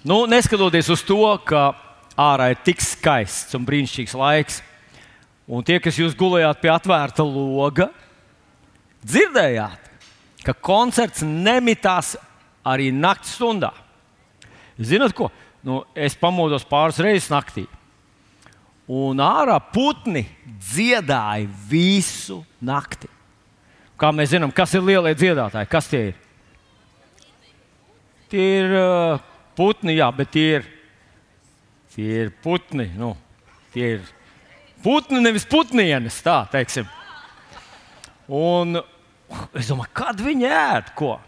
Nu, neskatoties uz to, ka ārā ir tik skaists un brīnišķīgs laiks, un tie, kas jūs gulējāt pie atvērta loga, dzirdējāt, ka koncerts nemitās arī naktas stundā. Zinat, ko? Nu, es pamodos pāris reizes naktī. Un ārā putni dziedāja visu nakti. Kā mēs zinām, kas ir lielie dziedātāji? Kas tie ir? Tie ir uh, putni, jā, bet tie ir, tie ir putni. Nu, tie ir putni, nevis putnienes, tā teiksim. Un es domāju, kad viņi ēd ko?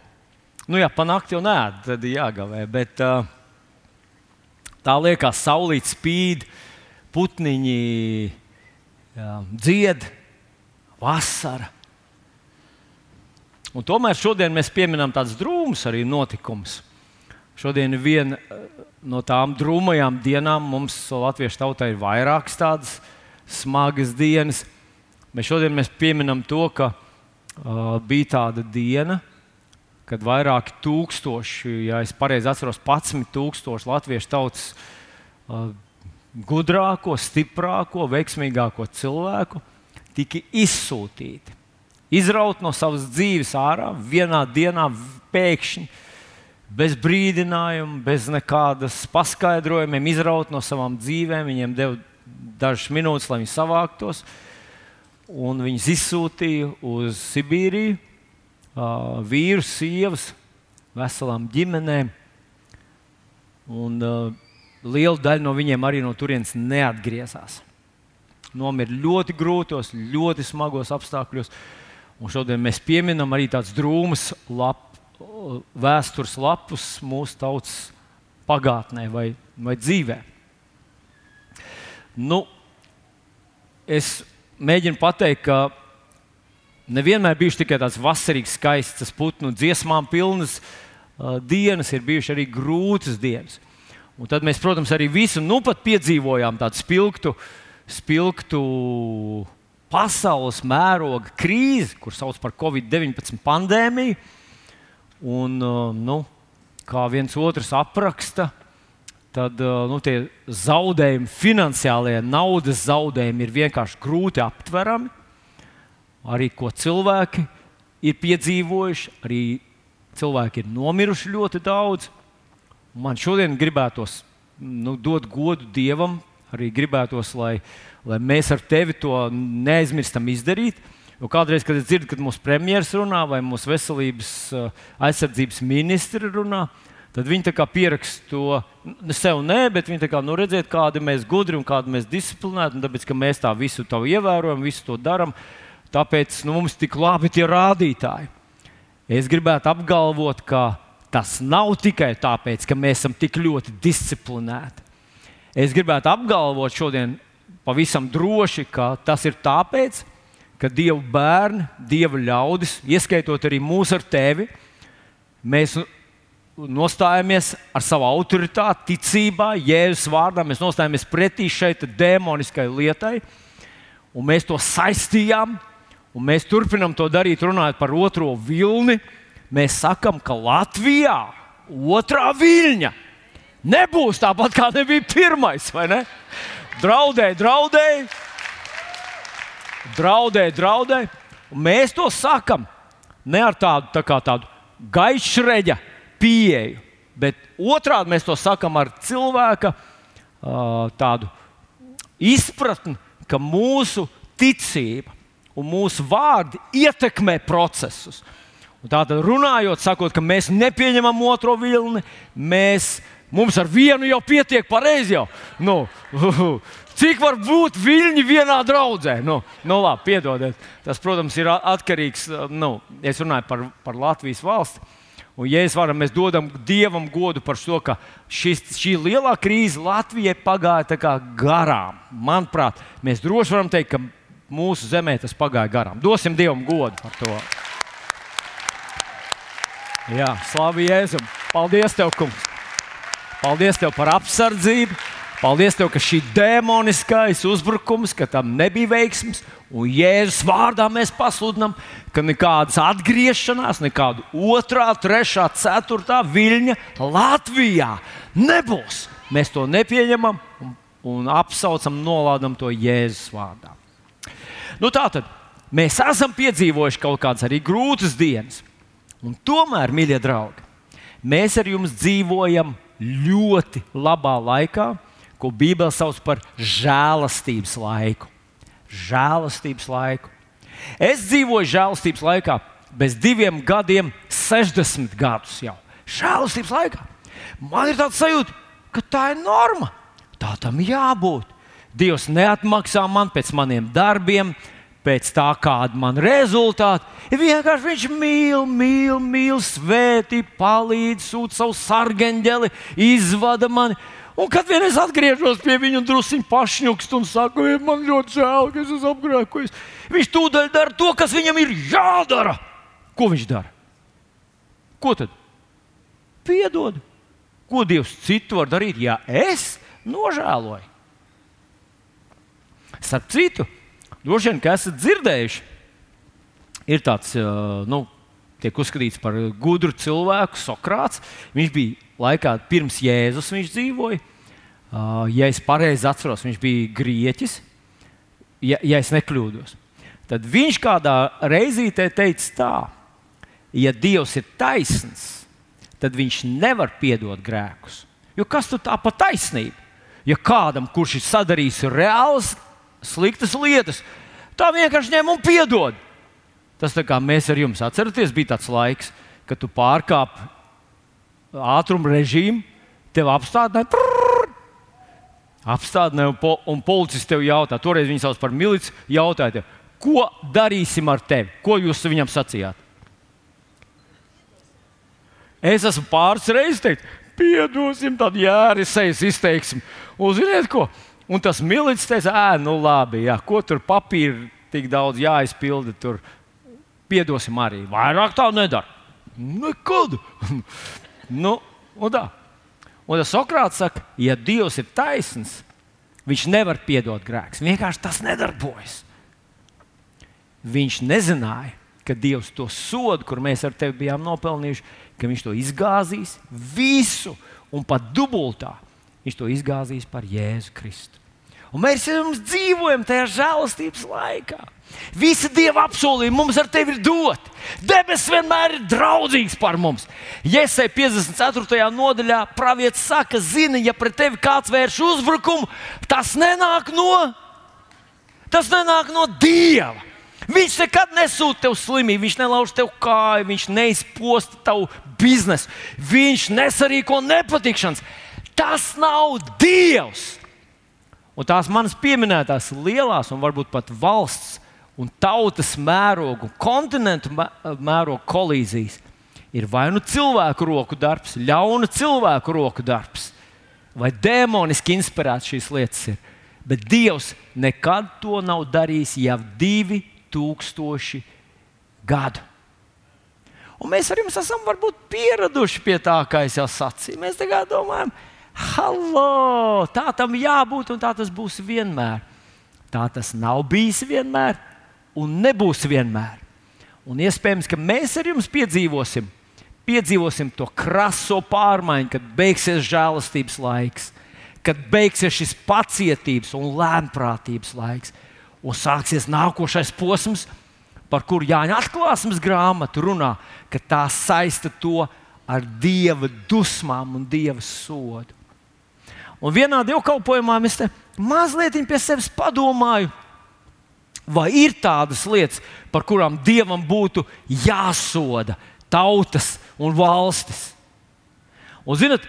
Nu, jā, panākt jau nē, tad jāgavē. Bet, uh, Tā liekas, saulīt spīd, putniņi jā, dzied, vasara. Un tomēr šodien mēs pieminam tādus drūmus arī notikumus. Šodien viena eh, no tām drūmajām dienām mums Latviešu tautai ir vairākas tādas smagas dienas. Mēs šodien mēs pieminam to, ka uh, bija tāda diena, kad vairāki tūkstoši, ja es pareizi atceros, 11 tūkstoši latviešu tautas uh, gudrāko, stiprāko, veiksmīgāko cilvēku tika izsūtīti. Izraut no savas dzīves ārā vienā dienā pēkšņi, bez brīdinājuma, bez nekādas paskaidrojumiem, izraut no savām dzīvēm. Viņiem deva dažas minūtes, lai viņi savāktos, un viņus izsūtīja uz Sibīriju uh, vīrus, sievas, veselām ģimenēm. Un, uh, liela daļa no viņiem arī no turienes neatgriezās. Nomira ļoti grūtos, ļoti smagos apstākļos. Un šodien mēs pieminam arī tādas drūmas lap, vēstures lapus mūsu tautas pagātnē vai, vai dzīvē. Nu, es mēģinu pateikt, ka nevienmēr bijušas tikai tādas vasarīgas, skaistas, putnu dziesmām pilnas uh, dienas, ir bijušas arī grūtas dienas. Un tad mēs, protams, arī visu nu pat piedzīvojām tādu spilgtu, spilgtu pasaules mēroga krīzi, kur sauc par Covid-19 pandēmiju. Un, uh, nu, kā viens otrs apraksta, tad uh, nu, tie zaudējumi, finansiālie naudas zaudējumi ir vienkārši grūti aptverami arī ko cilvēki ir piedzīvojuši, arī cilvēki ir nomiruši ļoti daudz. Man šodien gribētos nu, dot godu Dievam, arī gribētos, lai, lai mēs ar tevi to neaizmirstam izdarīt. Jo kādreiz, kad es dzirdu, kad mūsu premjerministrs runā vai mūsu veselības uh, aizsardzības ministri runā, tad viņi pieraksta to ne sev, nē, bet viņi kā nu, redzēt, kādi mēs gudri un kādi mēs disciplinēti. Tāpēc, ka mēs tā visu to ievērojam, visu to darām, Tāpēc nu, mums tik labi tie rādītāji. Es gribētu apgalvot, ka tas nav tikai tāpēc, ka mēs esam tik ļoti disciplinēti. Es gribētu apgalvot šodien pavisam droši, ka tas ir tāpēc, ka Dieva bērni, Dieva ļaudis, ieskaitot arī mūs ar tevi, mēs nostājamies ar savu autoritāti, ticībā, Jēzus vārdā, mēs nostājamies pretī šai demoniskai lietai, un mēs to saistījām un mēs turpinām to darīt, runājot par otro vilni, mēs sakām, ka Latvijā otrā viļņa nebūs tāpat, kā nebija pirmais. Ne? Draudēji, draudēji, draudēji, draudēji. Mēs to sakām ne ar tādu, tā tādu gaišreģa pieeju, bet otrādi mēs to sakām ar cilvēka uh, tādu izpratni, ka mūsu ticība un mūsu vārdi ietekmē procesus. Un tātad runājot, sakot, ka mēs nepieņemam otro vilni, mēs, mums ar vienu jau pietiek pareizi. Jau. Nu, cik var būt viļņi vienā draudzē? Nu, nu labi, piedodiet. Tas, protams, ir atkarīgs. Nu, es runāju par, par Latvijas valsti. Un, ja es varu, mēs dodam Dievam godu par to, ka šis, šī lielā krīze Latvijai pagāja garām. Manuprāt, mēs droši varam teikt, ka mūsu zemē tas pagāja garām. Dosim Dievam godu par to. Jā, slavu Jēzum. Paldies, tev, kungs. Paldies tev par apsardzību. Paldies, tev, ka šī demoniskais uzbrukums, ka tam nebija veiksms, un Jēzus vārdā mēs pasludinām, ka nekādas atgriešanās, nekāda otrā, trešā, ceturtā viļņa Latvijā nebūs. Mēs to nepieņemam un, un apsaucam, nolādam to Jēzus vārdā. Nu, tā tad mēs esam piedzīvojuši kaut kādas arī grūtas dienas. Un tomēr, mīļie draugi, mēs ar jums dzīvojam ļoti labā laikā ko Bībele sauc par žēlastības laiku. Žēlastības laiku. Es dzīvoju žēlastības laikā bez diviem gadiem, 60 gadus jau. Žēlastības laikā. Man ir tāds sajūta, ka tā ir norma. Tā tam jābūt. Dievs neatmaksā man pēc maniem darbiem, pēc tā, kāda man rezultāti. Vienkārši viņš mīl, mīl, mīl, svētī, palīdz, sūta savu sargeņģeli, izvada mani. Un kad vien es atgriežos pie viņa druskuļi pašņukst un saku, man ļoti žēl, ka es esmu apgrēkojis. Viņš tūdaļ dara to, kas viņam ir jādara. Ko viņš dara? Ko tad? Piedod. Ko Dievs citu var darīt, ja es nožēloju? Starp citu, droši vien, ka esat dzirdējuši, ir tāds, nu, tiek uzskatīts par gudru cilvēku, Sokrāts. Viņš bija laikā pirms Jēzus viņš dzīvoja. Uh, ja es pareizi atceros, viņš bija grieķis, ja, ja es nekļūdos. Tad viņš kādā reizītē teica tā, ja Dievs ir taisns, tad viņš nevar piedot grēkus. Jo kas tu tā pa taisnību? Ja kādam, kurš ir sadarījis reāls sliktas lietas, tā vienkārši ņem un piedod. Tas kā mēs ar jums atceramies, bija tāds laiks, kad tu pārkāpi ātruma režīmu, tev apstādināja. Apstādināja, un, po, un policists tev jautā, toreiz viņi sauc par milici, jautāja, tev, ko darīsim ar tevi? Ko jūs viņam sacījāt? Es esmu pāris reizes teicis, piedosim, tad jēri sejas izteiksim. Un ziniet ko? Un tas milicis teica, ē, nu labi, jā, ko tur papīra tik daudz jāizpilda, tur piedosim arī. Vairāk tā nedara. Nekad. Nu, un tā. Un tas Sokrāts saka, ja Dievs ir taisns, viņš nevar piedot grēkus. Vienkārši tas nedarbojas. Viņš nezināja, ka Dievs to sodu, kur mēs ar tevi bijām nopelnījuši, ka viņš to izgāzīs visu un pat dubultā. Viņš to izgāzīs par Jēzu Kristu. Un mēs jums dzīvojam tajā žēlastības laikā. Visi dieva apsolījumi mums ar tevi ir doti. Debesis vienmēr ir draudzīgs par mums. Iesai 54. nodaļā pravietis saka, zini, ja pret tevi kāds vērš uzbrukumu, tas nenāk no, tas nenāk no dieva. Viņš nekad nesūta tev slimību, viņš nelauž tev kāju, viņš neizposta tavu biznesu, viņš nesarīko nepatikšanas. Tas nav Dievs! Un tās manas pieminētās lielās un varbūt pat valsts un tautas mērogu, kontinentu mērogu kolīzijas ir vai nu cilvēku roku darbs, ļauna cilvēku roku darbs, vai demoniski inspirēts šīs lietas ir. Bet Dievs nekad to nav darījis jau divi tūkstoši gadu. Un mēs arī esam varbūt pieraduši pie tā, kā es jau sacīju. Mēs tagad domājam, hallo, tā tam jābūt un tā tas būs vienmēr. Tā tas nav bijis vienmēr, un nebūs vienmēr. Un iespējams, ka mēs ar jums piedzīvosim, piedzīvosim to kraso pārmaiņu, kad beigsies žēlastības laiks, kad beigsies šis pacietības un lēmprātības laiks, un sāksies nākošais posms, par kuru Jāņa atklāsmes grāmata runā, ka tā saista to ar dieva dusmām un dieva sodu. Un vienā dievkalpojumā es mazliet pie sevis padomāju, Vai ir tādas lietas, par kurām dievam būtu jāsoda tautas un valstis? Un, zinot,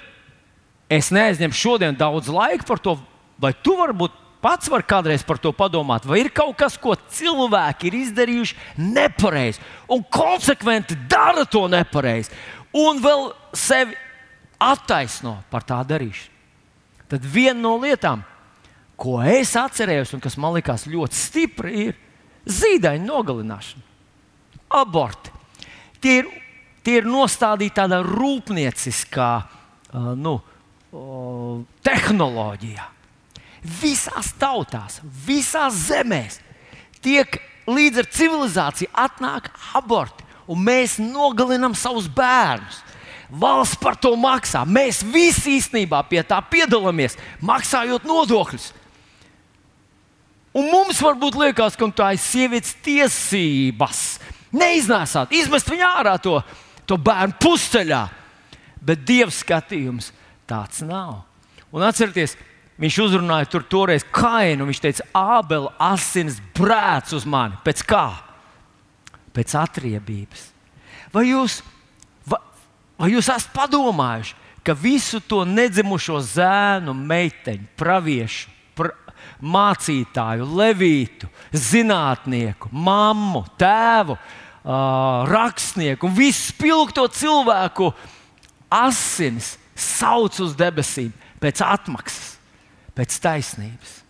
es neaizņemu šodien daudz laika par to, vai tu varbūt pats vari kādreiz par to padomāt, vai ir kaut kas, ko cilvēki ir izdarījuši nepareizi un konsekventi dara to nepareizi, un vēl sevi attaisno par tā darīšanu. Tad viena no lietām, ko es atcerējos un kas man likās ļoti stipri, ir zīdaiņa nogalināšana, aborti. Tie ir, tie ir nostādīti tādā rūpnieciskā nu, tehnoloģijā. visās tautās, visās zemēs tiek līdz ar civilizāciju atnāk aborti, un mēs nogalinām savus bērnus. Valsts par to maksā. Mēs visi īstenībā pie tā piedalāmies, maksājot nodokļus. Un mums varbūt liekas, ka tā ir sievietes tiesības neiznēsāt, izmest viņu ārā to, to bērnu pusceļā. Bet Dieva skatījums tāds nav. Un atcerieties, viņš uzrunāja tur toreiz kainu. Viņš teica, Ābela asins brēc uz mani. Pēc kā? Pēc atriebības. Vai jūs, vai, vai jūs esat padomājuši, ka visu to nedzimušo zēnu, meiteņu, praviešu, pra, mācītāju, levītu, zinātnieku, mammu, tēvu, uh, rakstnieku un visu spilgto cilvēku asinis sauc uz debesīm pēc atmaksas, pēc taisnības.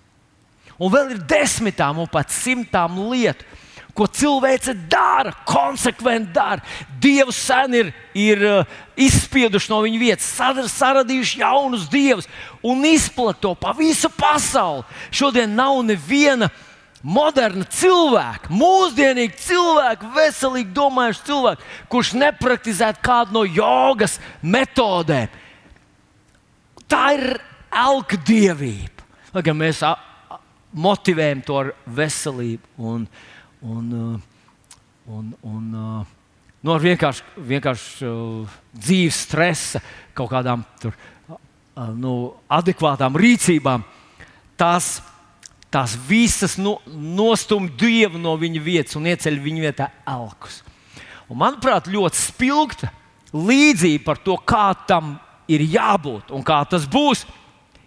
Un vēl ir desmitām un pat simtām lietu, ko cilvēce dara, konsekventi dara. Dievs sen ir, ir uh, izspieduši no viņa vietas, saradījuši jaunus dievus un izplatījuši to pa visu pasauli. Šodien nav neviena moderna cilvēka, mūsdienīga cilvēka, veselīgi domājuša cilvēka, kurš nepraktizētu kādu no jogas metodēm. Tā ir elka dievība. Lai gan mēs motivējam to ar veselību un, un, un, un no vienkārši, vienkārši dzīves stresa, kaut kādām tur, nu, adekvātām rīcībām. Tās tās visas no, nostum dievu no viņa vietas un ieceļ viņa vietā elkus. Un, manuprāt, ļoti spilgta līdzība par to, kā tam ir jābūt un kā tas būs,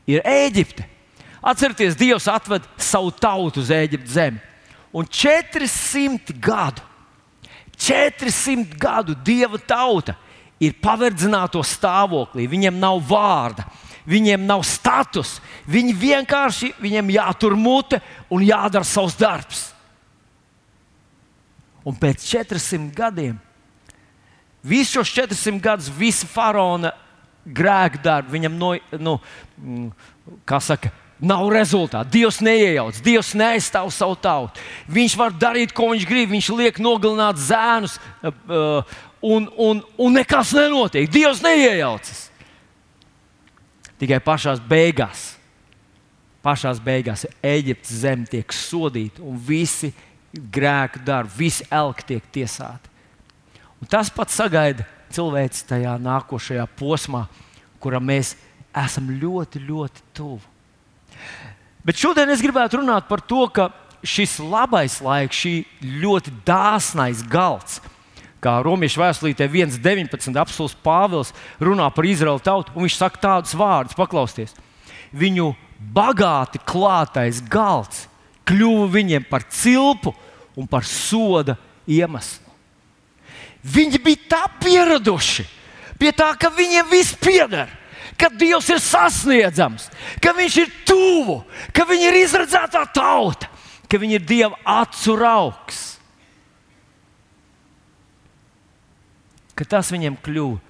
ir Eģipte. Atcerieties, Dievs atved savu tautu uz Eģiptes zemi. Un 400 gadu, 400 gadu Dieva tauta ir paverdzināto stāvoklī. Viņiem nav vārda, viņiem nav status. Viņi vienkārši viņiem jātur mute un jādara savs darbs. Un pēc 400 gadiem, visus šos 400 gadus, visa faraona grēka darba, viņam no, nu, mm, kā saka, nav rezultātu. Dievs neiejaucas, Dievs neaizstāv savu tautu. Viņš var darīt, ko viņš grib. Viņš liek nogalināt zēnus, uh, uh, un, un, un nekas nenotiek. Dievs neiejaucas. Tikai pašā beigās, pašās beigās Eģiptes zeme tiek sodīta un visi grēku darbi, visi elki tiek tiesāti. Un tas pats sagaida cilvēks tajā nākošajā posmā, kuram mēs esam ļoti, ļoti tuvu. Bet šodien es gribētu runāt par to, ka šis labais laiks, šī ļoti dāsnais galds, kā Romas vēstulītē 1,19 apelsīns Pāvils runā par Izraēlu tautu, un viņš saka tādus vārdus, paklausieties. Viņu bagāti klātais galds kļuva viņiem par cilpu un par soda iemeslu. Viņi bija tā pieraduši pie tā, ka viņiem viss pieder, ka Dievs ir sasniedzams, ka Viņš ir tuvu, ka viņi ir izredzētā tauta, ka viņi ir Dieva acu raugs. ka tas viņiem kļuva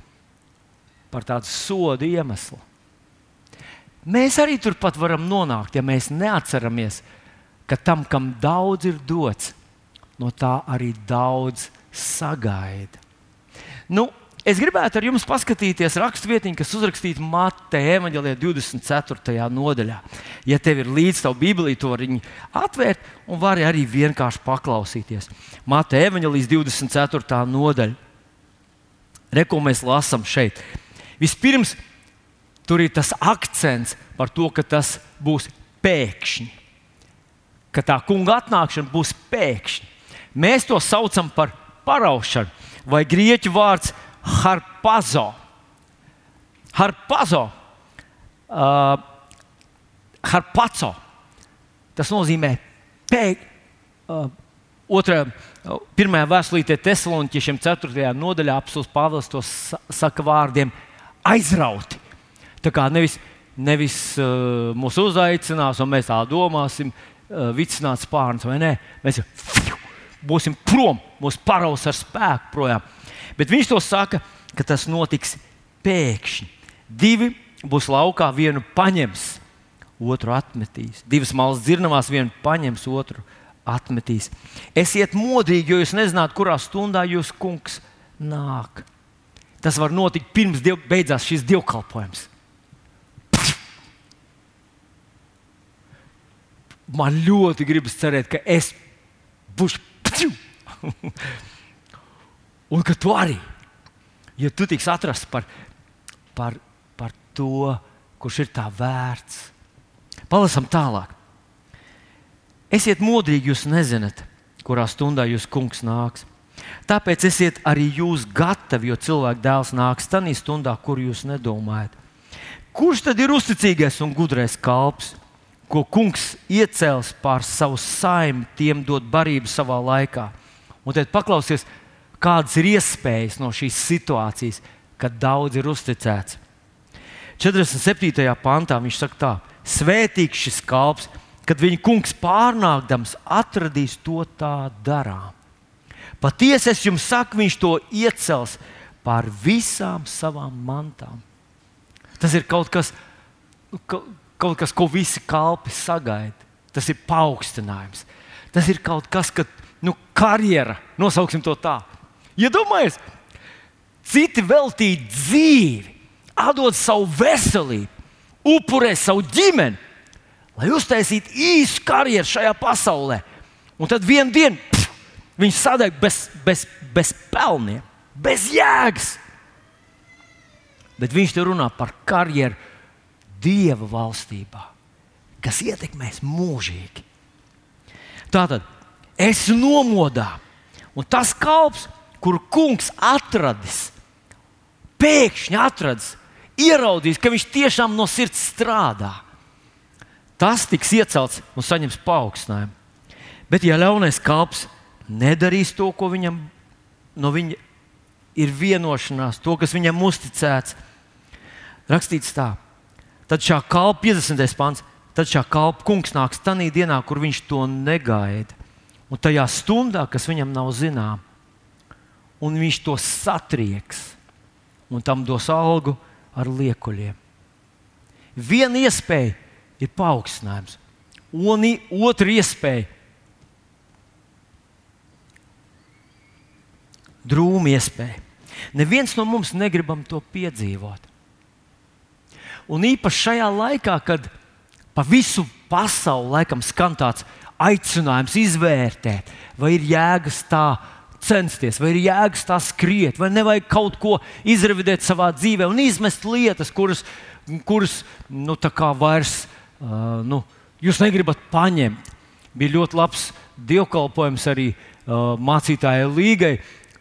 par tādu sodu iemeslu. Mēs arī turpat varam nonākt, ja mēs neatceramies, ka tam, kam daudz ir dots, no tā arī daudz sagaida. Nu, es gribētu ar jums paskatīties raksturvietiņu, kas uzrakstīta Mateja evanģēlijā 24. nodaļā. Ja tev ir līdzi tā Bībelī, to var atvērt un vari arī vienkārši paklausīties. Mateja evanģēlijas 24. nodaļa. Reko mēs lasām šeit. Vispirms tur ir tas akcents par to, ka tas būs pēkšņi. Ka tā kunga atnākšana būs pēkšņi. Mēs to saucam par paraušanu, vai grieķu vārds harpazo. Harpazo. Uh, harpazo. Tas nozīmē pēkšņi. Uh, Otrā, pirmajā vēstulītē Thessaloniķiešiem, 4. nodaļā, apelsīns Pāvils to saka vārdiem aizrauti. Tā kā nevis, nevis uh, mūs uzaicinās, un mēs tā domāsim, uh, vicināt spārnus vai nē, mēs fiu, būsim prom, mūsu paraus ar spēku projām. Bet viņš to saka, ka tas notiks pēkšņi. Divi būs laukā, vienu paņems, otru atmetīs. Divas malas dzirnavās, viena paņems, otru atmetīs. Esiet modīgi, jo jūs nezināt, kurā stundā jūs kungs nāk. Tas var notikt pirms diev, beidzās šis dievkalpojums. Man ļoti gribas cerēt, ka es būšu. Un ka tu arī, ja tu tiks atrasts par, par, par to, kurš ir tā vērts. Palasam tālāk. Esiet modrīgi, jūs nezināt, kurā stundā jūs kungs nāks. Tāpēc esiet arī jūs gatavi, jo cilvēka dēls nāks tajā stundā, kur jūs nedomājat. Kurš tad ir uzticīgais un gudrais kalps, ko kungs iecels pār savu saimnu, tiem dot barību savā laikā? Un tad paklausies, kādas ir iespējas no šīs situācijas, kad daudz ir uzticēts. 47. pantā viņš saka, tā, svētīgs šis kalps, kad viņa kungs pārnākdams atradīs to tā darām. Patiesi es jums saku, viņš to iecels pār visām savām mantām. Tas ir kaut kas, kaut kas ko visi kalpi sagaida. Tas ir paaugstinājums. Tas ir kaut kas, kas nu, karjera, nosauksim to tā. Iedomājieties, ja citi veltīja dzīvi, atdod savu veselību, upurē savu ģimeni, lai uztaisītu īsu karjeru šajā pasaulē. Un tad vienā dienā viņš sadeg bez, bez, bez pelniem, bez jēgas. Bet viņš te runā par karjeru Dieva valstībā, kas ietekmēs mūžīgi. Tātad es nomodā, un tas kalps, kur kungs atradis, pēkšņi atradis, ieraudzījis, ka viņš tiešām no sirds strādā. Tas tiks iecelts un saņems paaugstinājumu. Bet, ja ļaunais kalps nedarīs to, ko viņam no viņa ir vienošanās, to, kas viņam uzticēts, rakstīts tā, tad šā kalpa 50. pāns, tad šā kalpa kungs nāks tajā dienā, kur viņš to negaida. Un tajā stundā, kas viņam nav zināma, un viņš to satrieks un tam dos algu ar liekuļiem. Viena iespēja ir paaugstinājums, un otra iespēja - drūma iespēja. Neviens no mums negribam to piedzīvot. Un īpaši šajā laikā, kad pa visu pasauli laikam skan tāds aicinājums izvērtēt, vai ir jēgas tā censties, vai ir jēgas tā skriet, vai nevajag kaut ko izrevidēt savā dzīvē un izmest lietas, kuras, kuras nu, vairs uh, nu, jūs negribat paņemt. Bija ļoti labs dievkalpojums arī uh, mācītājai Līgai,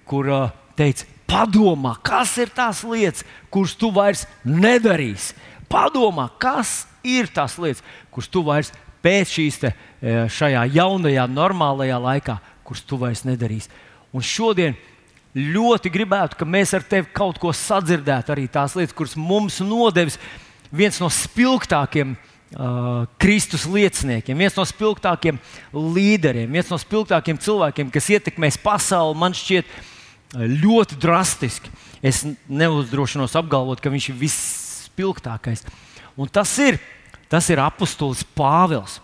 kur uh, teica, padomā, kas ir tās lietas, kuras tu vairs nedarīsi. Padomā, kas ir tās lietas, kuras tu vairs pēc šīs te, šajā jaunajā, normālajā laikā, kuras tu vairs nedarīsi. Un šodien ļoti gribētu, ka mēs ar tevi kaut ko sadzirdētu, arī tās lietas, kuras mums nodevis viens no spilgtākajiem uh, Kristus lieciniekiem, viens no spilgtākajiem līderiem, viens no spilgtākajiem cilvēkiem, kas ietekmēs pasauli, man šķiet ļoti drastiski. Es neuzdrošinos apgalvot, ka viņš ir visspilgtākais. Un tas ir, tas ir apustulis Pāvils.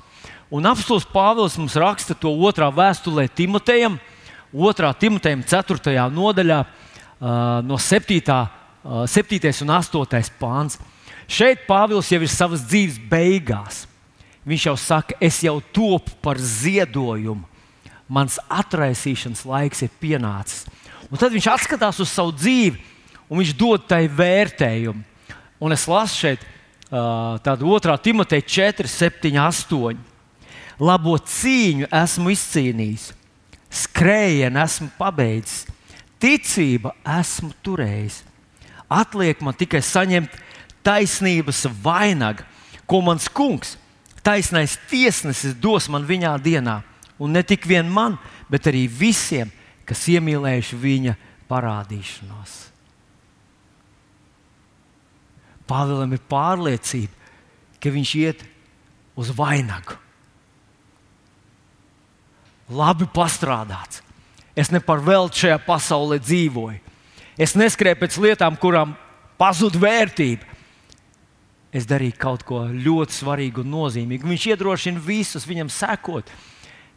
Un apustulis Pāvils mums raksta to otrā vēstulē Timotejam, 2. Timotejam 4. nodaļā, no 7. 7. un 8. pāns. Šeit Pāvils jau ir savas dzīves beigās. Viņš jau saka, es jau topu par ziedojumu. Mans atraisīšanas laiks ir pienācis. Un tad viņš atskatās uz savu dzīvi un viņš dod tai vērtējumu. Un es lasu šeit, tādu 2. Timoteja 4, 7, 8. Labo cīņu esmu izcīnījis skrējienu esmu pabeidzis, ticība esmu turējis. Atliek man tikai saņemt taisnības vainagu, ko mans kungs, taisnais tiesnesis, dos man viņā dienā. Un ne tikai man, bet arī visiem, kas iemīlējuši viņa parādīšanos. Pāvēlam ir pārliecība, ka viņš iet uz vainagu labi pastrādāts. Es ne par velti šajā pasaulē dzīvoju. Es neskrēju pēc lietām, kurām pazūd vērtība. es darīju kaut ko ļoti svarīgu un nozīmīgu. Viņš iedrošina visus viņam sekot.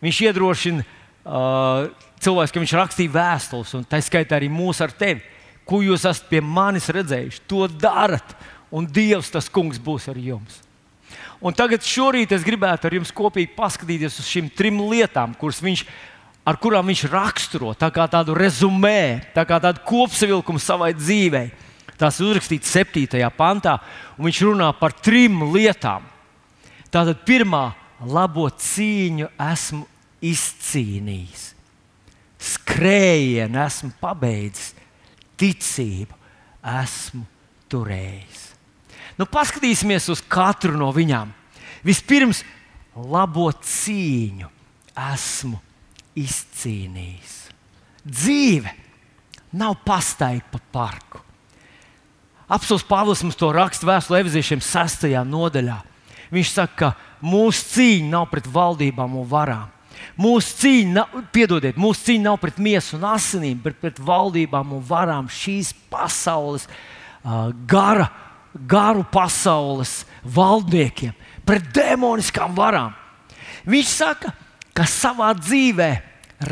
Viņš iedrošina uh, cilvēkus, ka viņš rakstīja vēstules, un tā skaitā arī mūs ar tevi. Ko jūs esat pie manis redzējuši, to darat, un Dievs, tas kungs, būs ar jums. Un tagad šorīt es gribētu ar jums kopīgi paskatīties uz šīm trim lietām, kuras viņš, ar kurām viņš raksturo, tā tādu rezumē, tā kā tādu kopsavilkumu savai dzīvei. Tās uzrakstīts 7. pantā, un viņš runā par trim lietām. Tātad pirmā labo cīņu esmu izcīnījis, skrējienu esmu pabeidzis, ticību esmu turējis. Nu, paskatīsimies uz katru no viņām. Vispirms, labo cīņu esmu izcīnījis. Dzīve nav pastaigta pa parku. Apsolus Pāvils mums to raksta vēstulē Eviziešiem 6. nodaļā. Viņš saka, ka mūsu cīņa nav pret valdībām un varām. Mūsu cīņa, nav, piedodiet, mūsu cīņa nav pret miesu un asinīm, bet pret valdībām un varām šīs pasaules, uh, gara, garu pasaules valdniekiem, pret demoniskām varām. Viņš saka, ka savā dzīvē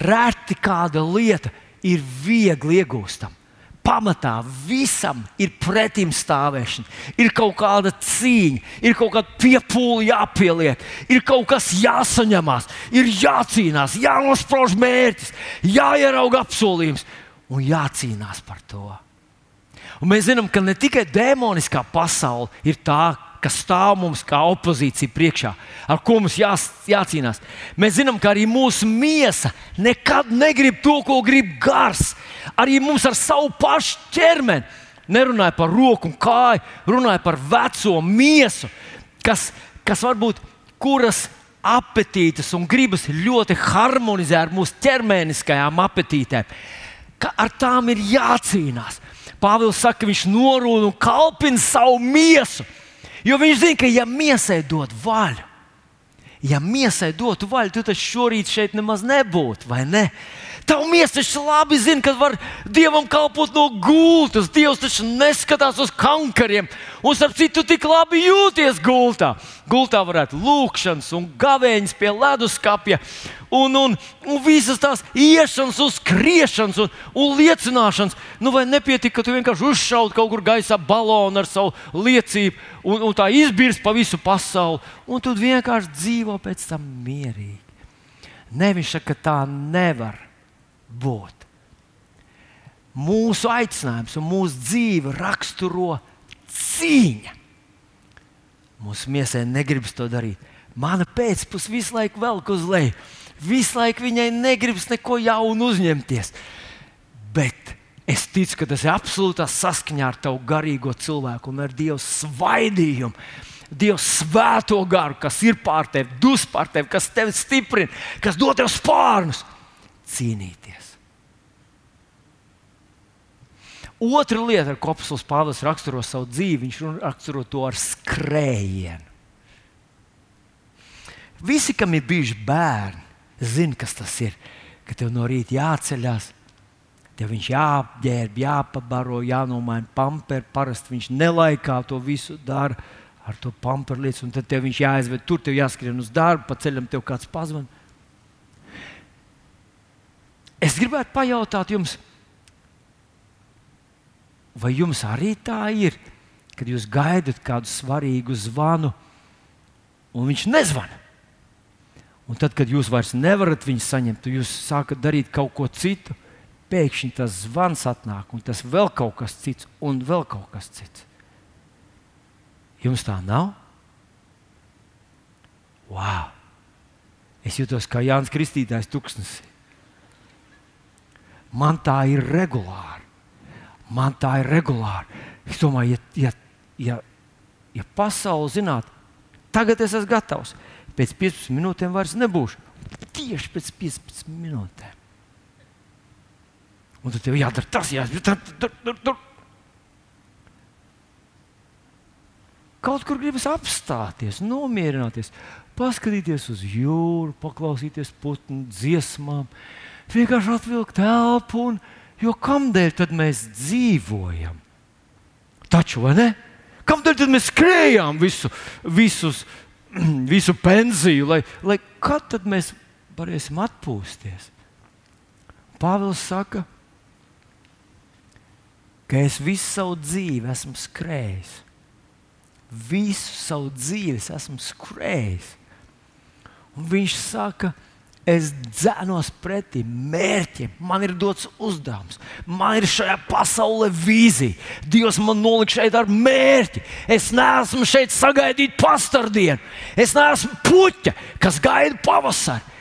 reti kāda lieta ir viegli iegūstama pamatā visam ir pretim stāvēšana, ir kaut kāda cīņa, ir kaut kāda piepūle jāpieliek, ir kaut kas jāsaņemās, ir jācīnās, jānosprauž mērķis, jāierauga apsolījums un jācīnās par to. Un mēs zinām, ka ne tikai demoniskā pasaule ir tā, kas stāv mums kā opozīcija priekšā, ar ko mums jā, jācīnās. Mēs zinām, ka arī mūsu miesa nekad negrib to, ko grib gars. Arī mums ar savu pašu ķermeni nerunāja par roku un kāju, runāja par veco miesu, kas, kas varbūt kuras apetītes un gribas ļoti harmonizē ar mūsu ķermeniskajām apetītēm. Ka ar tām ir jācīnās. Pāvils saka, ka viņš norūda un kalpina savu miesu. Jo viņš zina, ka ja miesai dod vaļu, ja miesai dotu vaļu, tad tas šorīt šeit nemaz nebūtu, vai ne? Tavs miesa taču labi zina, ka var dievam kalpot no gultas. Dievs taču neskatās uz kankariem. Un, starp citu, tik labi jūties gultā. Gultā varētu lūkšanas un gavēņas pie leduskapja. Un, un, un visas tās iešanas, uzkriešanas un, un liecināšanas. Nu, vai nepietika, ka tu vienkārši uzšaut kaut kur gaisā balonu ar savu liecību, un, un tā izbirst pa visu pasauli, un tu vienkārši dzīvo pēc tam mierīgi. Nevis, ka tā nevar būt. Mūsu aicinājums un mūsu dzīve raksturo cīņa. Mūsu miesai negribas to darīt. Mana pēcpusē visu laiku velk uz leju. Visu laiku viņai negribas neko jaunu uzņemties. Bet es ticu, ka tas ir absolūtā saskaņā ar tavu garīgo cilvēku un ar Dieva svaidījumu. Dieva svēto garu, kas ir pār tevi, dus pār tevi, kas tevi stiprina, kas dod tev spārnus, cīnīties. Otra lieta, ar ko apelsīns Pāvils raksturo savu dzīvi, viņš raksturo to ar skrējienu. Visi, kam ir bijuši bērni, zina, kas tas ir. Ka tev no rīta jāceļās, tev viņš jāapģērb, jāpabaro, jānomaina pamperi. Parasti viņš nelaikā to visu dara ar to pamperu lietu, un tad tev viņš jāaizved tur, tev jāskrien uz darbu, pa ceļam tev kāds pazvan. Es gribētu pajautāt jums, Vai jums arī tā ir, kad jūs gaidat kādu svarīgu zvanu, un viņš nezvana? Un tad, kad jūs vairs nevarat viņu saņemt, jūs sākat darīt kaut ko citu, pēkšņi tas zvans atnāk, un tas vēl kaut kas cits, un vēl kaut kas cits. Jums tā nav? Wow! Es jūtos kā Jānis Kristītājs, tūkstnesī. Man tā ir regulāri. Man tā ir regulāri. Es domāju, ja, ja, ja, ja pasaule zinātu, tagad es esmu gatavs. Pēc 15 minūtēm vairs nebūšu. Tieši pēc 15 minūtēm. Un tad tev jādara tas, jādara tur, tur, tur. Kaut kur gribas apstāties, nomierināties, paskatīties uz jūru, paklausīties putnu dziesmām, vienkārši atvilkt elpu un Jo kādēļ tad mēs dzīvojam? Taču, vai ne? Kam tad mēs skrējām visu, visus, visu pensiju, lai, lai kad tad mēs varēsim atpūsties? Pāvils saka, ka es visu savu dzīvi esmu skrējis. Visu savu dzīvi esmu skrējis. Un viņš saka, es dzēnos pretī mērķim, man ir dots uzdevums, man ir šajā pasaulē vīzija. Dievs man nolika šeit ar mērķi. Es neesmu šeit sagaidīt pastardienu, es neesmu puķa, kas gaida pavasari.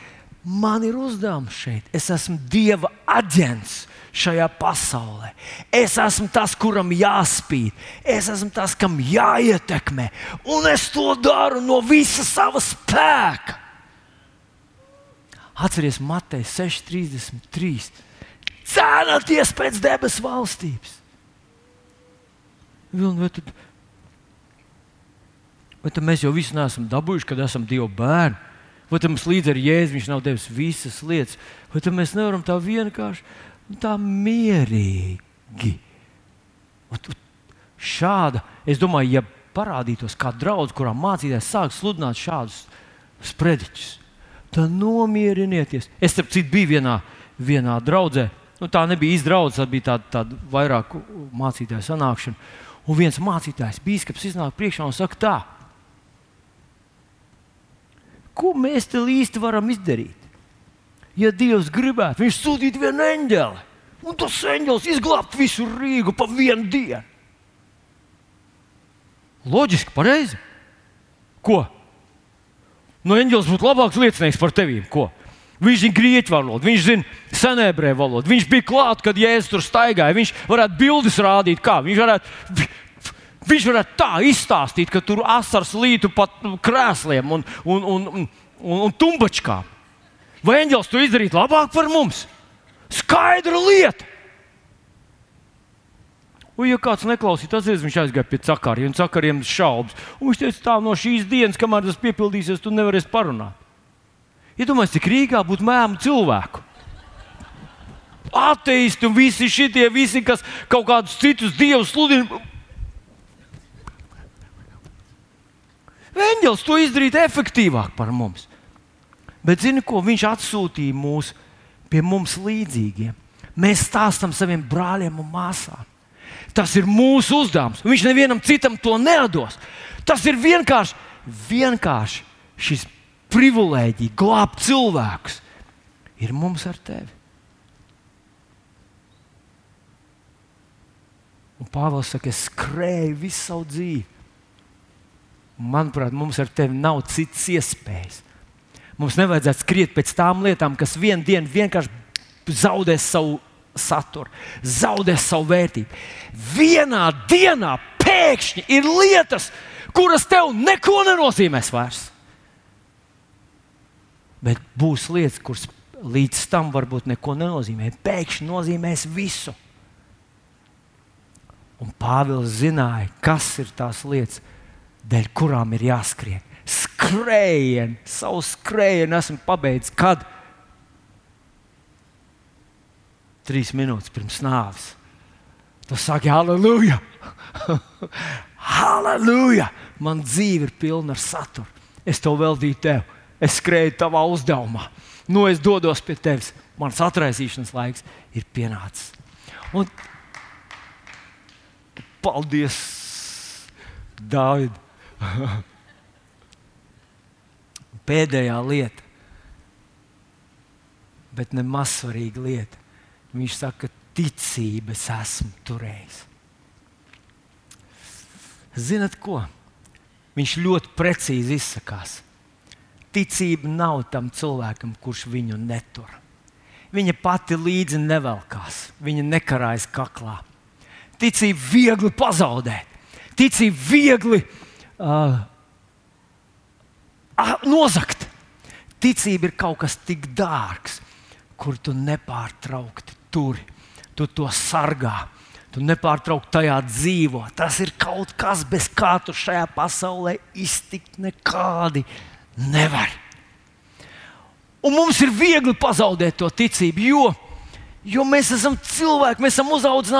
Man ir uzdevums šeit, es esmu Dieva aģents šajā pasaulē. Es esmu tas, kuram jāspīd, es esmu tas, kam jāietekmē, un es to daru no visa sava spēka. Atcerieties, Matei 6,33. Cēlieties pēc debesu valstības. Vai tad, vai tad mēs jau visu nesam dabūjuši, kad esam Dieva bērni? Vai tam līdzi ar Jēzu viņš nav devis visas lietas? Vai tam mēs nevaram tā vienkārši tā mierīgi. Un šāda, es domāju, ja parādītos kāda draudzene, kurā mācītājs sāk sludināt šādus sprediķus, tad nomierinieties. Es starp citu biju vienā, vienā draudzē. Nu, tā nebija draudzene, tā bija tāda, tāda vairāk mācītāju sanākšana. Un viens mācītājs, biskups, iznāk priekšā un saka, tā, ko mēs te īsti varam izdarīt? ja Dievs gribētu, viņš sūtītu vienu eņģeli, un tas eņģelis izglābtu visu Rīgu pa vienu dienu. Loģiski, pareizi. Ko? No eņģelis būtu labāks liecinieks par tevi. Ko? Viņš zina grieķu valodu, viņš zina senēbrēju valodu. Viņš bija klāts, kad Jēzus tur staigāja. Viņš varētu bildes rādīt, kā viņš varētu. Viņš varētu tā izstāstīt, ka tur asars lītu pat krēsliem un, un, un, un, un, un tumbačkām. Vai eņģēlis to izdarītu labāk par mums? Skaidra lieta. Un, ja kāds neklausīja, tad viņš aizgāja pie cakariem, un cakariem šaubas. Un viņš teica, tā no šīs dienas, kamēr tas piepildīsies, tu nevarēsi parunāt. Iedomājieties, ja cik Rīgā būtu mēmu cilvēku. Ateisti un visi šie, visi, kas kaut kādus citus dievus sludina. Eņģēlis to izdarītu efektīvāk par mums. Bet zini, ko viņš atsūtīja mūs pie mums līdzīgiem? Mēs stāstām saviem brāļiem un māsām. Tas ir mūsu uzdevums. Viņš nevienam citam to nedos. Tas ir vienkārši, vienkārši šis privilēģija glābt cilvēkus. Ir mums ar tevi. Un Pāvils saka, es skrēju visu savu dzīvi. Manuprāt, mums ar tevi nav citas iespējas. Mums nevajadzētu skriet pēc tām lietām, kas vienā dienā vienkārši zaudēs savu saturu, zaudēs savu vērtību. Vienā dienā pēkšņi ir lietas, kuras tev neko nenozīmēs vairs. Bet būs lietas, kuras līdz tam varbūt neko nenozīmē. Pēkšņi nozīmēs visu. Un Pāvils zināja, kas ir tās lietas, dēļ kurām ir jāskrien skrējienu, savu skrējienu esmu pabeidzis kad? Trīs minūtes pirms nāves. Tu saki, halleluja! halleluja! Man dzīve ir pilna ar saturu. Es to veltīju tev. Es skrēju tavā uzdevumā. Nu, es dodos pie tevis. Mans atraisīšanas laiks ir pienācis. Un paldies, Dārvid! pēdējā lieta, bet ne mazsvarīga lieta. Viņš saka, ticības esmu turējis. Zinat, ko? Viņš ļoti precīzi izsakās. Ticība nav tam cilvēkam, kurš viņu netur. Viņa pati līdzi nevelkās, viņa nekarājas kaklā. Ticība viegli pazaudēt, ticība viegli uh, nozagt. Ticība ir kaut kas tik dārgs, kur tu nepārtraukti turi, tu to sargā. Tu nepārtraukti tajā dzīvo. Tas ir kaut kas, bez kā tu šajā pasaulē iztikt nekādi nevar. Un mums ir viegli pazaudēt to ticību, jo, jo mēs esam cilvēki, mēs esam uzauguši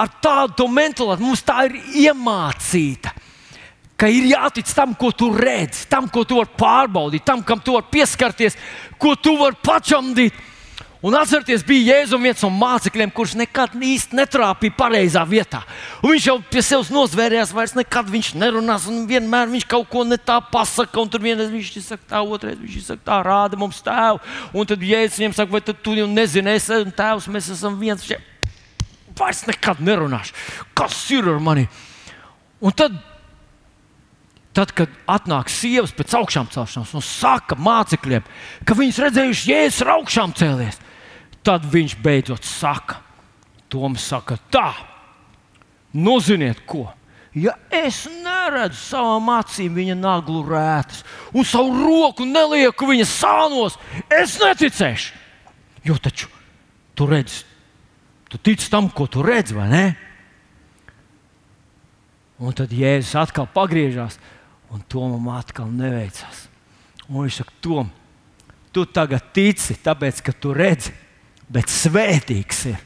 ar tādu mentalitāti, mums tā ir iemācīta. Ka ir jātic tam, ko tu redzi, tam, ko tu vari pārbaudīt, tam, kam tu vari pieskarties, ko tu vari pačamdīt. Un atcerieties, bija Jēzus viens no mācekļiem, kurš nekad īsti netrāpīja pareizā vietā. Un viņš jau pie sevis nozvērējās, vairs nekad viņš nerunās, un vienmēr viņš kaut ko ne tā pasakā. Un tur vienreiz viņš saka, tā, otrreiz viņš saka, tā, rāda mums tēvu. Un tad Jēzus viņam saka, vai tu jau nezini, es esmu tēvs, mēs esam viens. Vairs nekad nerunāšu. Kas ir ar mani? Un tad Tad, kad atnāk sievas pēc augšām celšanās un saka mācekļiem, ka viņas redzējuši, jēzus augšām cēlies, Tad viņš beidzot saka, Toms saka, tā, nu ziniet ko. Ja es neredzu savām acīm viņa naglu rētas un savu roku nelieku viņa sānos, es neticēšu. Jo taču tu redzi, tu tici tam, ko tu redzi, vai ne? Un tad Jēzus atkal pagriežās, un Tomam atkal neveicās. Un viņš saka, Tom, tu tagad tici, tāpēc, ka tu redzi bet svētīgs ir,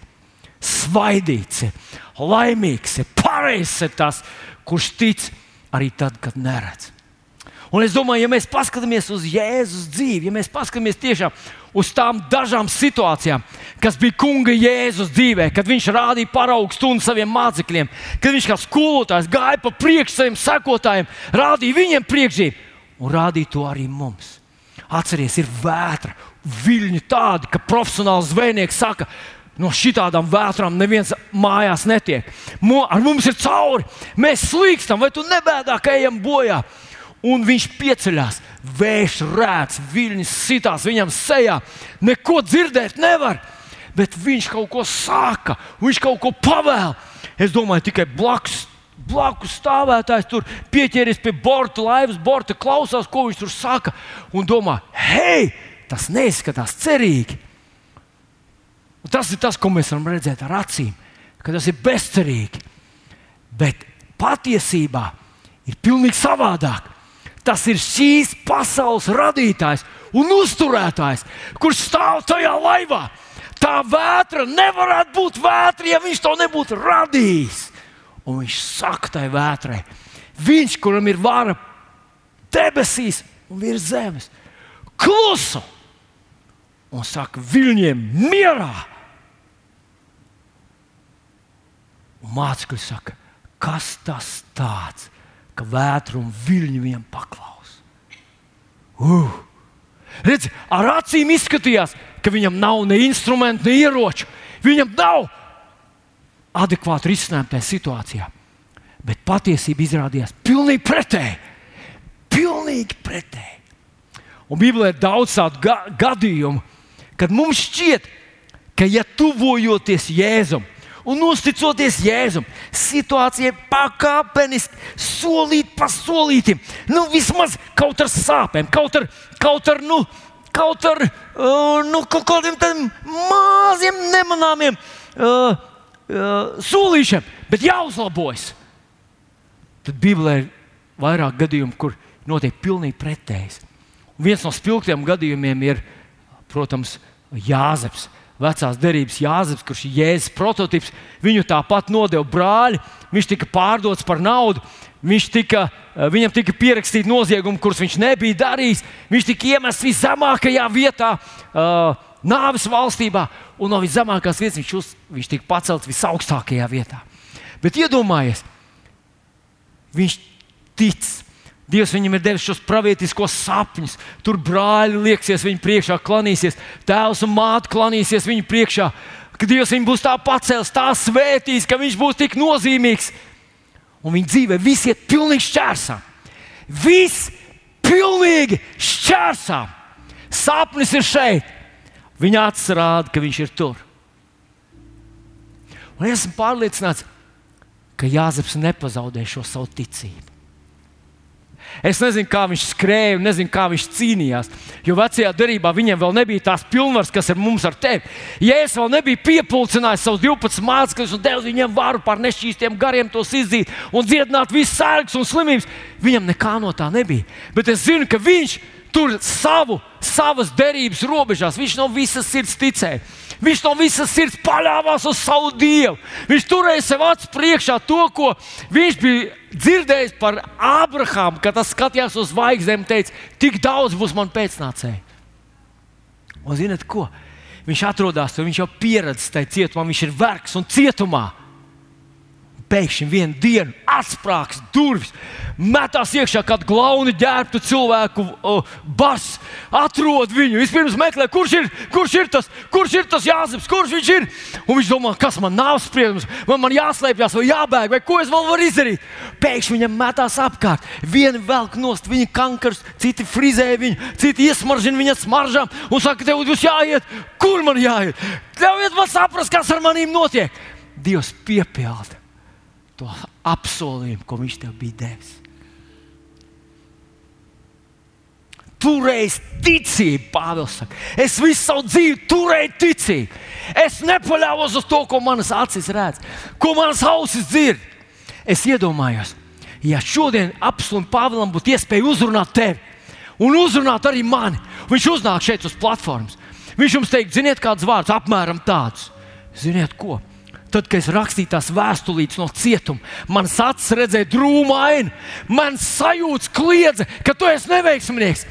svaidīts ir, laimīgs ir, pareizs ir tas, kurš tic arī tad, kad neredz. Un es domāju, ja mēs paskatāmies uz Jēzus dzīvi, ja mēs paskatāmies tiešām uz tām dažām situācijām, kas bija kunga Jēzus dzīvē, kad viņš rādīja paraugu stundu saviem mācekļiem, kad viņš kā skolotājs gāja pa priekšu saviem sekotājiem, rādīja viņiem priekšzīmju un rādīja to arī mums. Atcerieties, ir vētra, viļņi tādi, ka profesionāls zvejnieks saka, no šādām vētrām neviens mājās netiek. Mo, ar mums ir cauri, mēs slīkstam, vai tu nebēdā, ka ejam bojā. Un viņš pieceļās, vējš rēts, viļņi sitās viņam sejā. Neko dzirdēt nevar, bet viņš kaut ko saka, viņš kaut ko pavēl. Es domāju, tikai blakus blakus stāvētājs tur pieķēries pie borta, laivas borta, klausās, ko viņš tur saka, un domā, hei, tas neizskatās cerīgi. Un tas ir tas, ko mēs varam redzēt ar acīm, ka tas ir bezcerīgi. Bet patiesībā ir pilnīgi savādāk. Tas ir šīs pasaules radītājs un uzturētājs, kurš stāv tajā laivā. Tā vētra nevarētu būt vētra, ja viņš to nebūtu radījis. Un viņš saka tai vētrai, viņš, kuram ir vara debesīs un virs zemes, klusu! Un saka, viļņiem mierā. Un mācekļi saka, kas tas tāds, ka vētra un viļņi viņam paklaus. Uh! Redzi, ar acīm izskatījās, ka viņam nav ne instrumentu, ne ieroču. Viņam nav adekvātu risinājumu tajā situācijā. Bet patiesība izrādījās pilnīgi pretēji. Pilnīgi pretēji. Un Bībelē ir daudz tādu ga gadījumu, kad mums šķiet, ka ja tuvojoties Jēzum un uzticoties Jēzum, situācija pakāpeniski, solīt pa solītam, nu vismaz kaut ar sāpēm, kaut ar, kaut ar, nu, kaut ar uh, nu, kaut kādiem tādiem maziem, nemanāmiem uh, uh, solīšiem, bet jāuzlabojas. Tad Bībelē ir vairāk gadījumu, kur notiek pilnīgi pretējs. Un viens no spilgtiem gadījumiem ir protams, Jāzeps. Vecās derības Jāzeps, kurš ir Jēzus prototyps, viņu tāpat nodeva brāļi. Viņš tika pārdots par naudu, tika, eh, viņam tika pierakstīta nozieguma, kurus viņš nebija darījis. Viņš tika iemests viszemākajā vietā, uh, nāves valstībā, un no viszemākās vietas viņš, uz, viņš tika pacelts visaugstākajā vietā. Bet iedomājieties, viņš tic Dievs viņam ir devis šos pravietiskos sapņus. Tur brāļi lieksies viņa priekšā, klanīsies, tēvs un māte klanīsies viņa priekšā. Ka Dievs viņu būs tā pacēlis, tā svētīs, ka viņš būs tik nozīmīgs. Un viņa dzīve viss iet pilnīgi šķērsā. Viss pilnīgi šķērsā. Sapnis ir šeit. Viņa acis rāda, ka viņš ir tur. Un esmu pārliecināts, ka Jāzeps nepazaudē šo savu ticību. Es nezinu, kā viņš skrēja, nezinu, kā viņš cīnījās. Jo vecajā darbā viņam vēl nebija tās pilnvaras, kas ir mums ar tevi. Ja es vēl nebiju piepildījis savus 12 mācekļus un devu viņiem varu pār nešķīstiem gariem tos izzīt un dziedināt visas sērgas un slimības, viņam nekā no tā nebija. Bet es zinu, ka viņš tur savu, savas derības robežās. Viņš no visas sirds ticēja. Viņš no visas sirds paļāvās uz savu dievu. Viņš turēja sev acu priekšā to, ko viņš bija dzirdējis par Abrahāmu, kad tas skatījās uz zvaigznēm un teica, tik daudz būs man pēcnācēji. Un zinot ko? Viņš atrodas tur, viņš jau pieredzējis tajā cietumā, viņš ir vergs un cietumā pēkšņi vienā dienā atsprāgs durvis, metās iekšā kādu glauni ģērbtu cilvēku, uh, bas, atrod viņu. Vispirms meklē, kurš ir, kurš ir tas, kurš ir tas Jāzeps, kurš viņš ir. Un viņš domā, kas man nav spriedums, man, man jāslēpjas, vai jābēg, vai ko es vēl varu izdarīt. Pēkšņi viņam metās apkārt. Vieni velk nost viņa kankarus, citi frizē viņu, citi iesmaržina viņa smaržām un saka, tev būs jāiet, kur man jāiet. Ļaujiet man saprast, kas ar maniem notiek. Dievs piepilda to apsolījumu, ko viņš tev bija devis. Turēs ticību, Pāvils saka. Es visu savu dzīvi turēju ticību. Es nepaļāvos uz to, ko manas acis redz, ko manas ausis dzird. Es iedomājos, ja šodien apsolījumam Pāvēlam būtu iespēja uzrunāt tevi un uzrunāt arī mani, viņš uznāk šeit uz platformas. Viņš jums teiks, ziniet, kādus vārdus apmēram tādus. Ziniet, ko? Tad, kad es rakstīju tās vēstulītes no cietuma, manas acis redzēja drūmainu, man sajūta kliedza, ka tu esi neveiksminieks.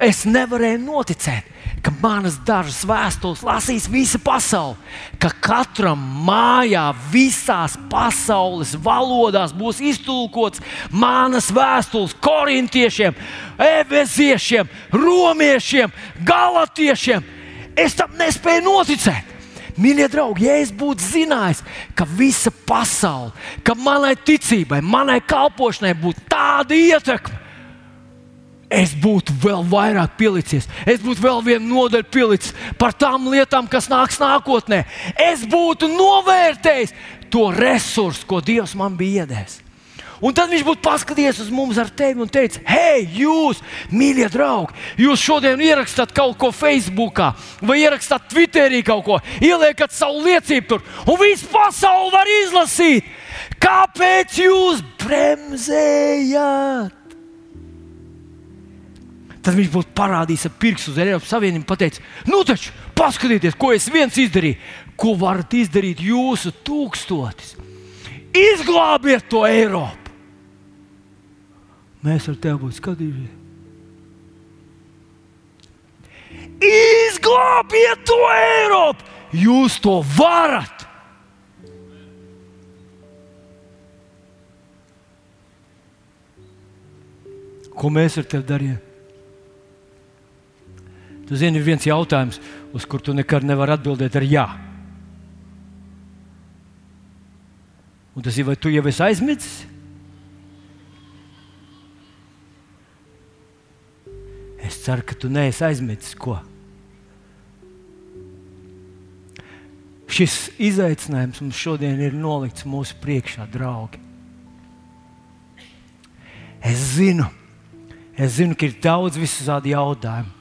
Es nevarēju noticēt, ka manas dažas vēstules lasīs visa pasaule, ka katram mājā, visās pasaules valodās būs iztulkots manas vēstules korintiešiem, ebeziešiem, romiešiem, galatiešiem. Es tam nespēju noticēt. Mīļie draugi, ja es būtu zinājis, ka visa pasaule, ka manai ticībai, manai kalpošanai būtu tāda ietekme, es būtu vēl vairāk pielicies. Es būtu vēl vienu nodaļu pielicis par tām lietām, kas nāks nākotnē. Es būtu novērtējis to resursu, ko Dievs man bija iedevis. Un tad viņš būtu paskatījies uz mums ar tevi un teicis, hei, jūs, mīļie draugi, jūs šodien ierakstāt kaut ko Facebook, vai ierakstāt Twitterī kaut ko, ieliekat savu liecību tur, un viss pasaule var izlasīt. Kāpēc jūs bremzējat? Tad viņš būtu parādījis ar pirkstu uz Eiropas Savienību un pateicis, nu taču paskatieties, ko es viens izdarīju, ko varat izdarīt jūsu tūkstotis. Izglābiet to Eiropu! Mēs ar tevi būtu skatījušies. Izglābiet to Eiropu! Jūs to varat! Ko mēs ar tevi darījām? Tu zini, ir viens jautājums, uz kuru tu nekad nevari atbildēt ar jā. Un tas ir, vai tu jau esi aizmirsis? Ceru, ka tu neesi aizmirsis ko. Šis izaicinājums mums šodien ir nolikts mūsu priekšā, draugi. Es zinu, es zinu, ka ir daudz visādi jautājumi.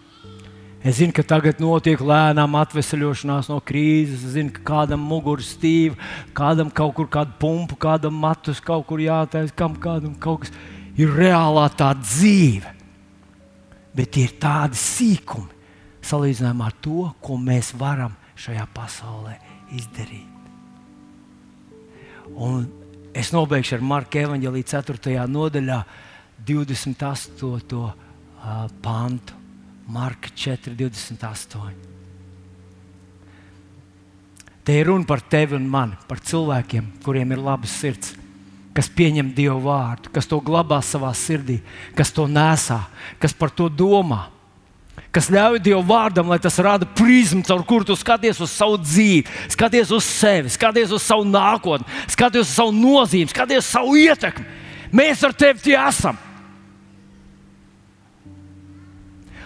Es zinu, ka tagad notiek lēnām atvesaļošanās no krīzes. Es zinu, ka kādam muguras stīva, kādam kaut kur kāda pumpa, kādam matus kaut kur jātaisa, kam kādam kaut kas ir reālā tā dzīve bet tie ir tādi sīkumi salīdzinājumā ar to, ko mēs varam šajā pasaulē izdarīt. Un es nobeigšu ar Marka Evanģelī 4. nodaļā, 28. pantu. Marka 4, 28. Te ir runa par tevi un mani, par cilvēkiem, kuriem ir labas sirds kas pieņem Dievu vārdu, kas to glabā savā sirdī, kas to nesā, kas par to domā. Kas ļauj Dievu vārdam, lai tas rada prizmu, caur kuru tu skaties uz savu dzīvi, skaties uz sevi, skaties uz savu nākotni, skaties uz savu nozīmi, skaties uz savu ietekmi. Mēs ar tevi tie esam.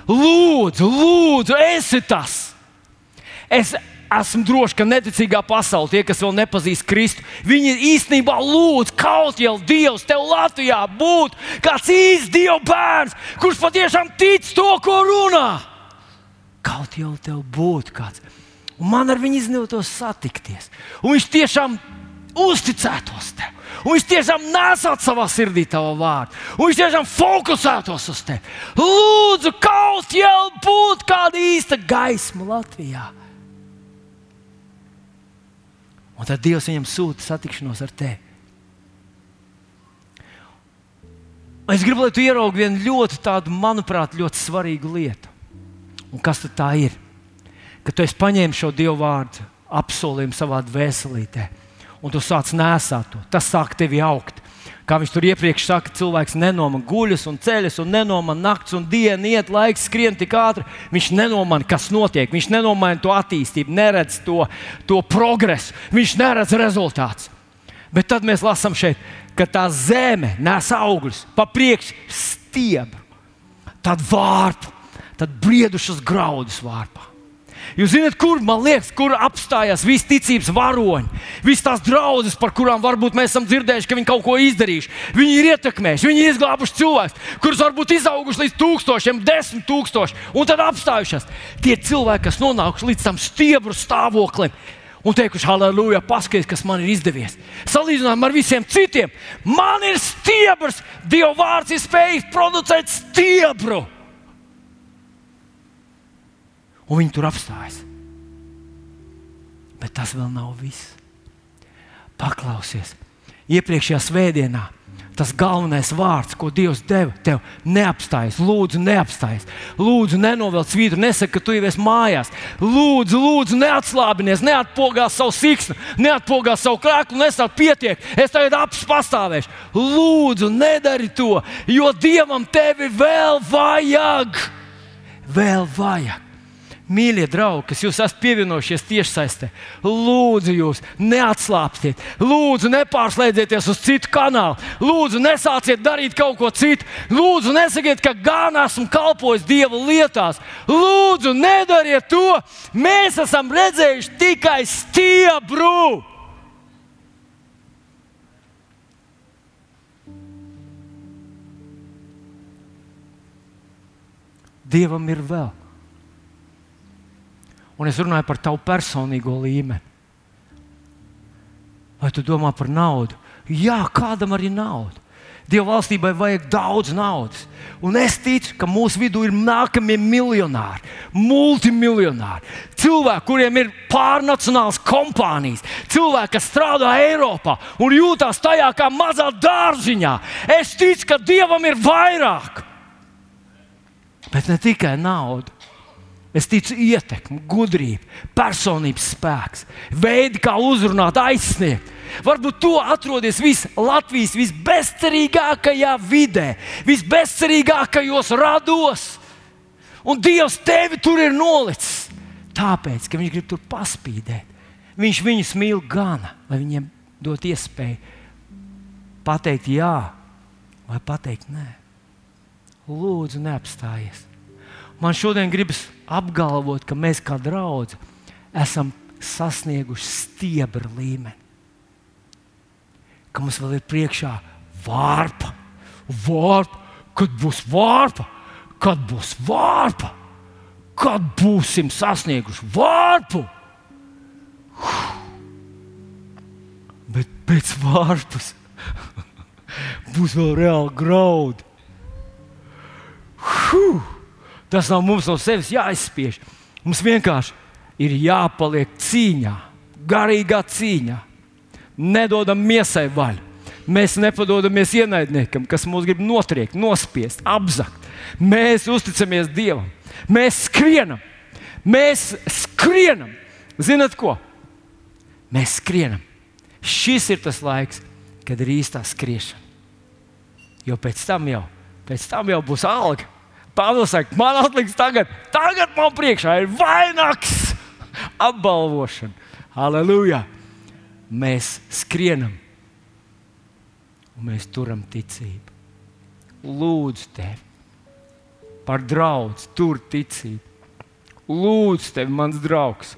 Lūdzu, lūdzu, esi tas. Es esmu drošs, ka neticīgā pasaule, tie, kas vēl nepazīst Kristu, viņi īstenībā lūdz, kaut jau Dievs tev Latvijā būtu kāds īsts Dieva bērns, kurš patiešām tic to, ko runā. Kaut jau tev būtu kāds. Un man ar viņu izdevies satikties. Un viņš tiešām uzticētos tev. un viņš tiešām nesat savā sirdī tavu vārdu, un viņš tiešām fokusētos uz tevi. Lūdzu, kaut jau būtu kāda īsta gaisma Latvijā. Un tad Dievs viņam sūta satikšanos ar tevi. Es gribu, lai tu ieraugi vienu ļoti tādu, manuprāt, ļoti svarīgu lietu. Un kas tā ir? Kad tu esi paņēmis šo Dieva vārdu, apsolījumu savā dvēselītē, un tu sāc nesāt to, tas sāk tevi augt. Kā viņš tur iepriekš saka, cilvēks nenomana guļas un ceļas, un nenomana naktis un diena, iet laiks, skrien tik ātri. Viņš nenomana, kas notiek, viņš nenomana to attīstību, neredz to, to progresu, viņš neredz rezultātus. Bet tad mēs lasām šeit, ka tā zeme nes augļus, pa priekšu stiebru, tad vārpu, tad briedušas graudus vārpā. Jūs zināt, kur man liekas, kur apstājās visi ticības varoņi, visas tās draudzes, par kurām varbūt mēs esam dzirdējuši, ka viņi kaut ko izdarījuši. Viņi ir ietekmējuši, viņi ir izglābuši cilvēkus, kurus varbūt izauguši līdz tūkstošiem, desmit tūkstošiem, un tad apstājušies. Tie cilvēki, kas nonākuši līdz tam stiebru stāvoklim. Un teikuši, halleluja, paskatieties, kas man ir izdevies. Salīdzinājumā ar visiem citiem, man ir stiebrs, Dieva vārds ir spējīgs producēt stiebru. Un viņi tur apstājas. Bet tas vēl nav viss. Paklausies, iepriekšējā svētdienā tas galvenais vārds, ko Dievs deva tev, neapstājas. Lūdzu, neapstājas. Lūdzu, nenovelc vīru, nesaki, ka tu jau esi mājās. Lūdzu, lūdzu, neatslābinies, neatpogās savu siksnu, neatpogās savu krāklu, nesat pietiek. Es tagad apstāvēšu. Lūdzu, nedari to, jo Dievam tevi vēl vajag. Vēl vajag. Mīļie draugi, kas jūs esat pievienojušies tiešsaistē, lūdzu, jūs neatslāpstiet, lūdzu, nepārslēdzieties uz citu kanālu, lūdzu, nesāciet darīt kaut ko citu, lūdzu, nesakiet, ka gan esmu kalpojis Dieva lietās, lūdzu, nedariet to. Mēs esam redzējuši tikai stiebru. Dievam ir vēl un es runāju par tavu personīgo līmeni. Vai tu domā par naudu? Jā, kādam arī nauda. Dieva valstībai vajag daudz naudas. Un es ticu, ka mūsu vidū ir nākamie miljonāri, multimiljonāri. Cilvēki, kuriem ir pārnacionāls kompānijas, cilvēki, kas strādā Eiropā un jūtas tajā kā mazā dārziņā. Es ticu, ka Dievam ir vairāk. Bet ne tikai nauda. Es ticu ietekmi, gudrība, personības spēks, veidi, kā uzrunāt, aizsniegt. Varbūt tu atrodies vis Latvijas visbezcerīgākajā vidē, visbezcerīgākajos rados, un Dievs tevi tur ir nolicis. Tāpēc, ka Viņš grib tur paspīdēt. Viņš viņus mīl gana, lai viņiem dot iespēju pateikt jā vai pateikt nē. Lūdzu, neapstājies. Man šodien gribas apgalvot, ka mēs kā draugi esam sasnieguši stiebra līmeni. Ka mums vēl ir priekšā vārpa, vārpa, kad būs vārpa, kad būs vārpa, kad būsim sasnieguši vārpu. Bet pēc vārpas būs vēl reāli graudi. Huh! Tas nav mums no sevis jāizspiež. Mums vienkārši ir jāpaliek cīņā, garīgā cīņā. Nedodam miesai vaļu. Mēs nepadodamies ienaidniekam, kas mūs grib notriekt, nospiest, apzakt. Mēs uzticamies Dievam. Mēs skrienam, mēs skrienam. Zinat ko? Mēs skrienam. Šis ir tas laiks, kad ir īstā skriešana. Jo pēc tam jau, pēc tam jau būs alga. Pāvils saka, man atliks tagad, tagad man priekšā ir vainags, apbalvošana. Halleluja! Mēs skrienam un mēs turam ticību. Lūdzu, tevi par draugu, tur ticību. Lūdzu, tevi, mans draugs,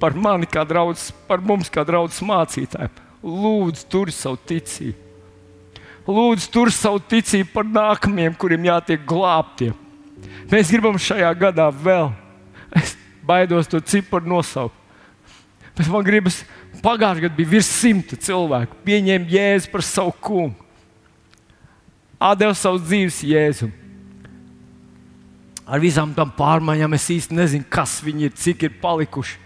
par mani kā draugs, par mums kā draugs mācītājiem. Lūdzu, tur savu ticību. Lūdzu, tur savu ticību par nākamajiem, kuriem jātiek glābtiem. Mēs gribam šajā gadā vēl. Es baidos to ciparu nosaukt. Bet man gribas Pagājušajā gadā bija virs simta cilvēku, pieņēma jēzu par savu kungu. Atdeva savu dzīves jēzu. Ar visām tām pārmaiņām es īsti nezinu, kas viņi ir, cik ir palikuši.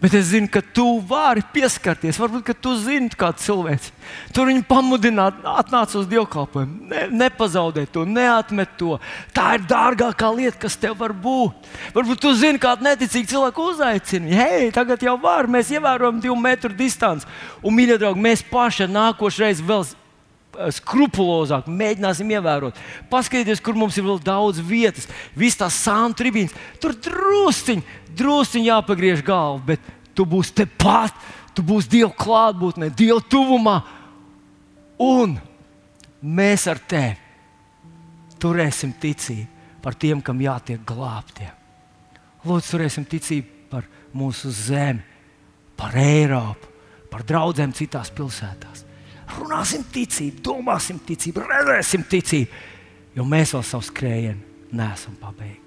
Bet es zinu, ka tu vari pieskarties. Varbūt, tu zini, kāds cilvēks. Tur viņu pamudināt, atnāc uz dievkalpojumu. Ne, nepazaudē to, neatmet to. Tā ir dārgākā lieta, kas tev var būt. Varbūt tu zini, kādu neticīgu cilvēku uzaicini. Hei, tagad jau var, mēs ievērojam divu metru distanci. Un, mīļie draugi, mēs paši nākošais vēl skrupulozāk, mēģināsim ievērot. Paskatieties, kur mums ir vēl daudz vietas, visas tās sānu tribīnas. Tur drusciņi, drusciņi jāpagriež galva, bet tu būsi tepat, tu būsi Dieva klātbūtnē, Dieva tuvumā. Un mēs ar tevi turēsim ticību par tiem, kam jātiek glābtiem. Lūdzu, turēsim ticību par mūsu zemi, par Eiropu, par draugiem citās pilsētās runāsim ticību, domāsim ticību, redzēsim ticību, jo mēs vēl savu skrējienu neesam pabeiguši.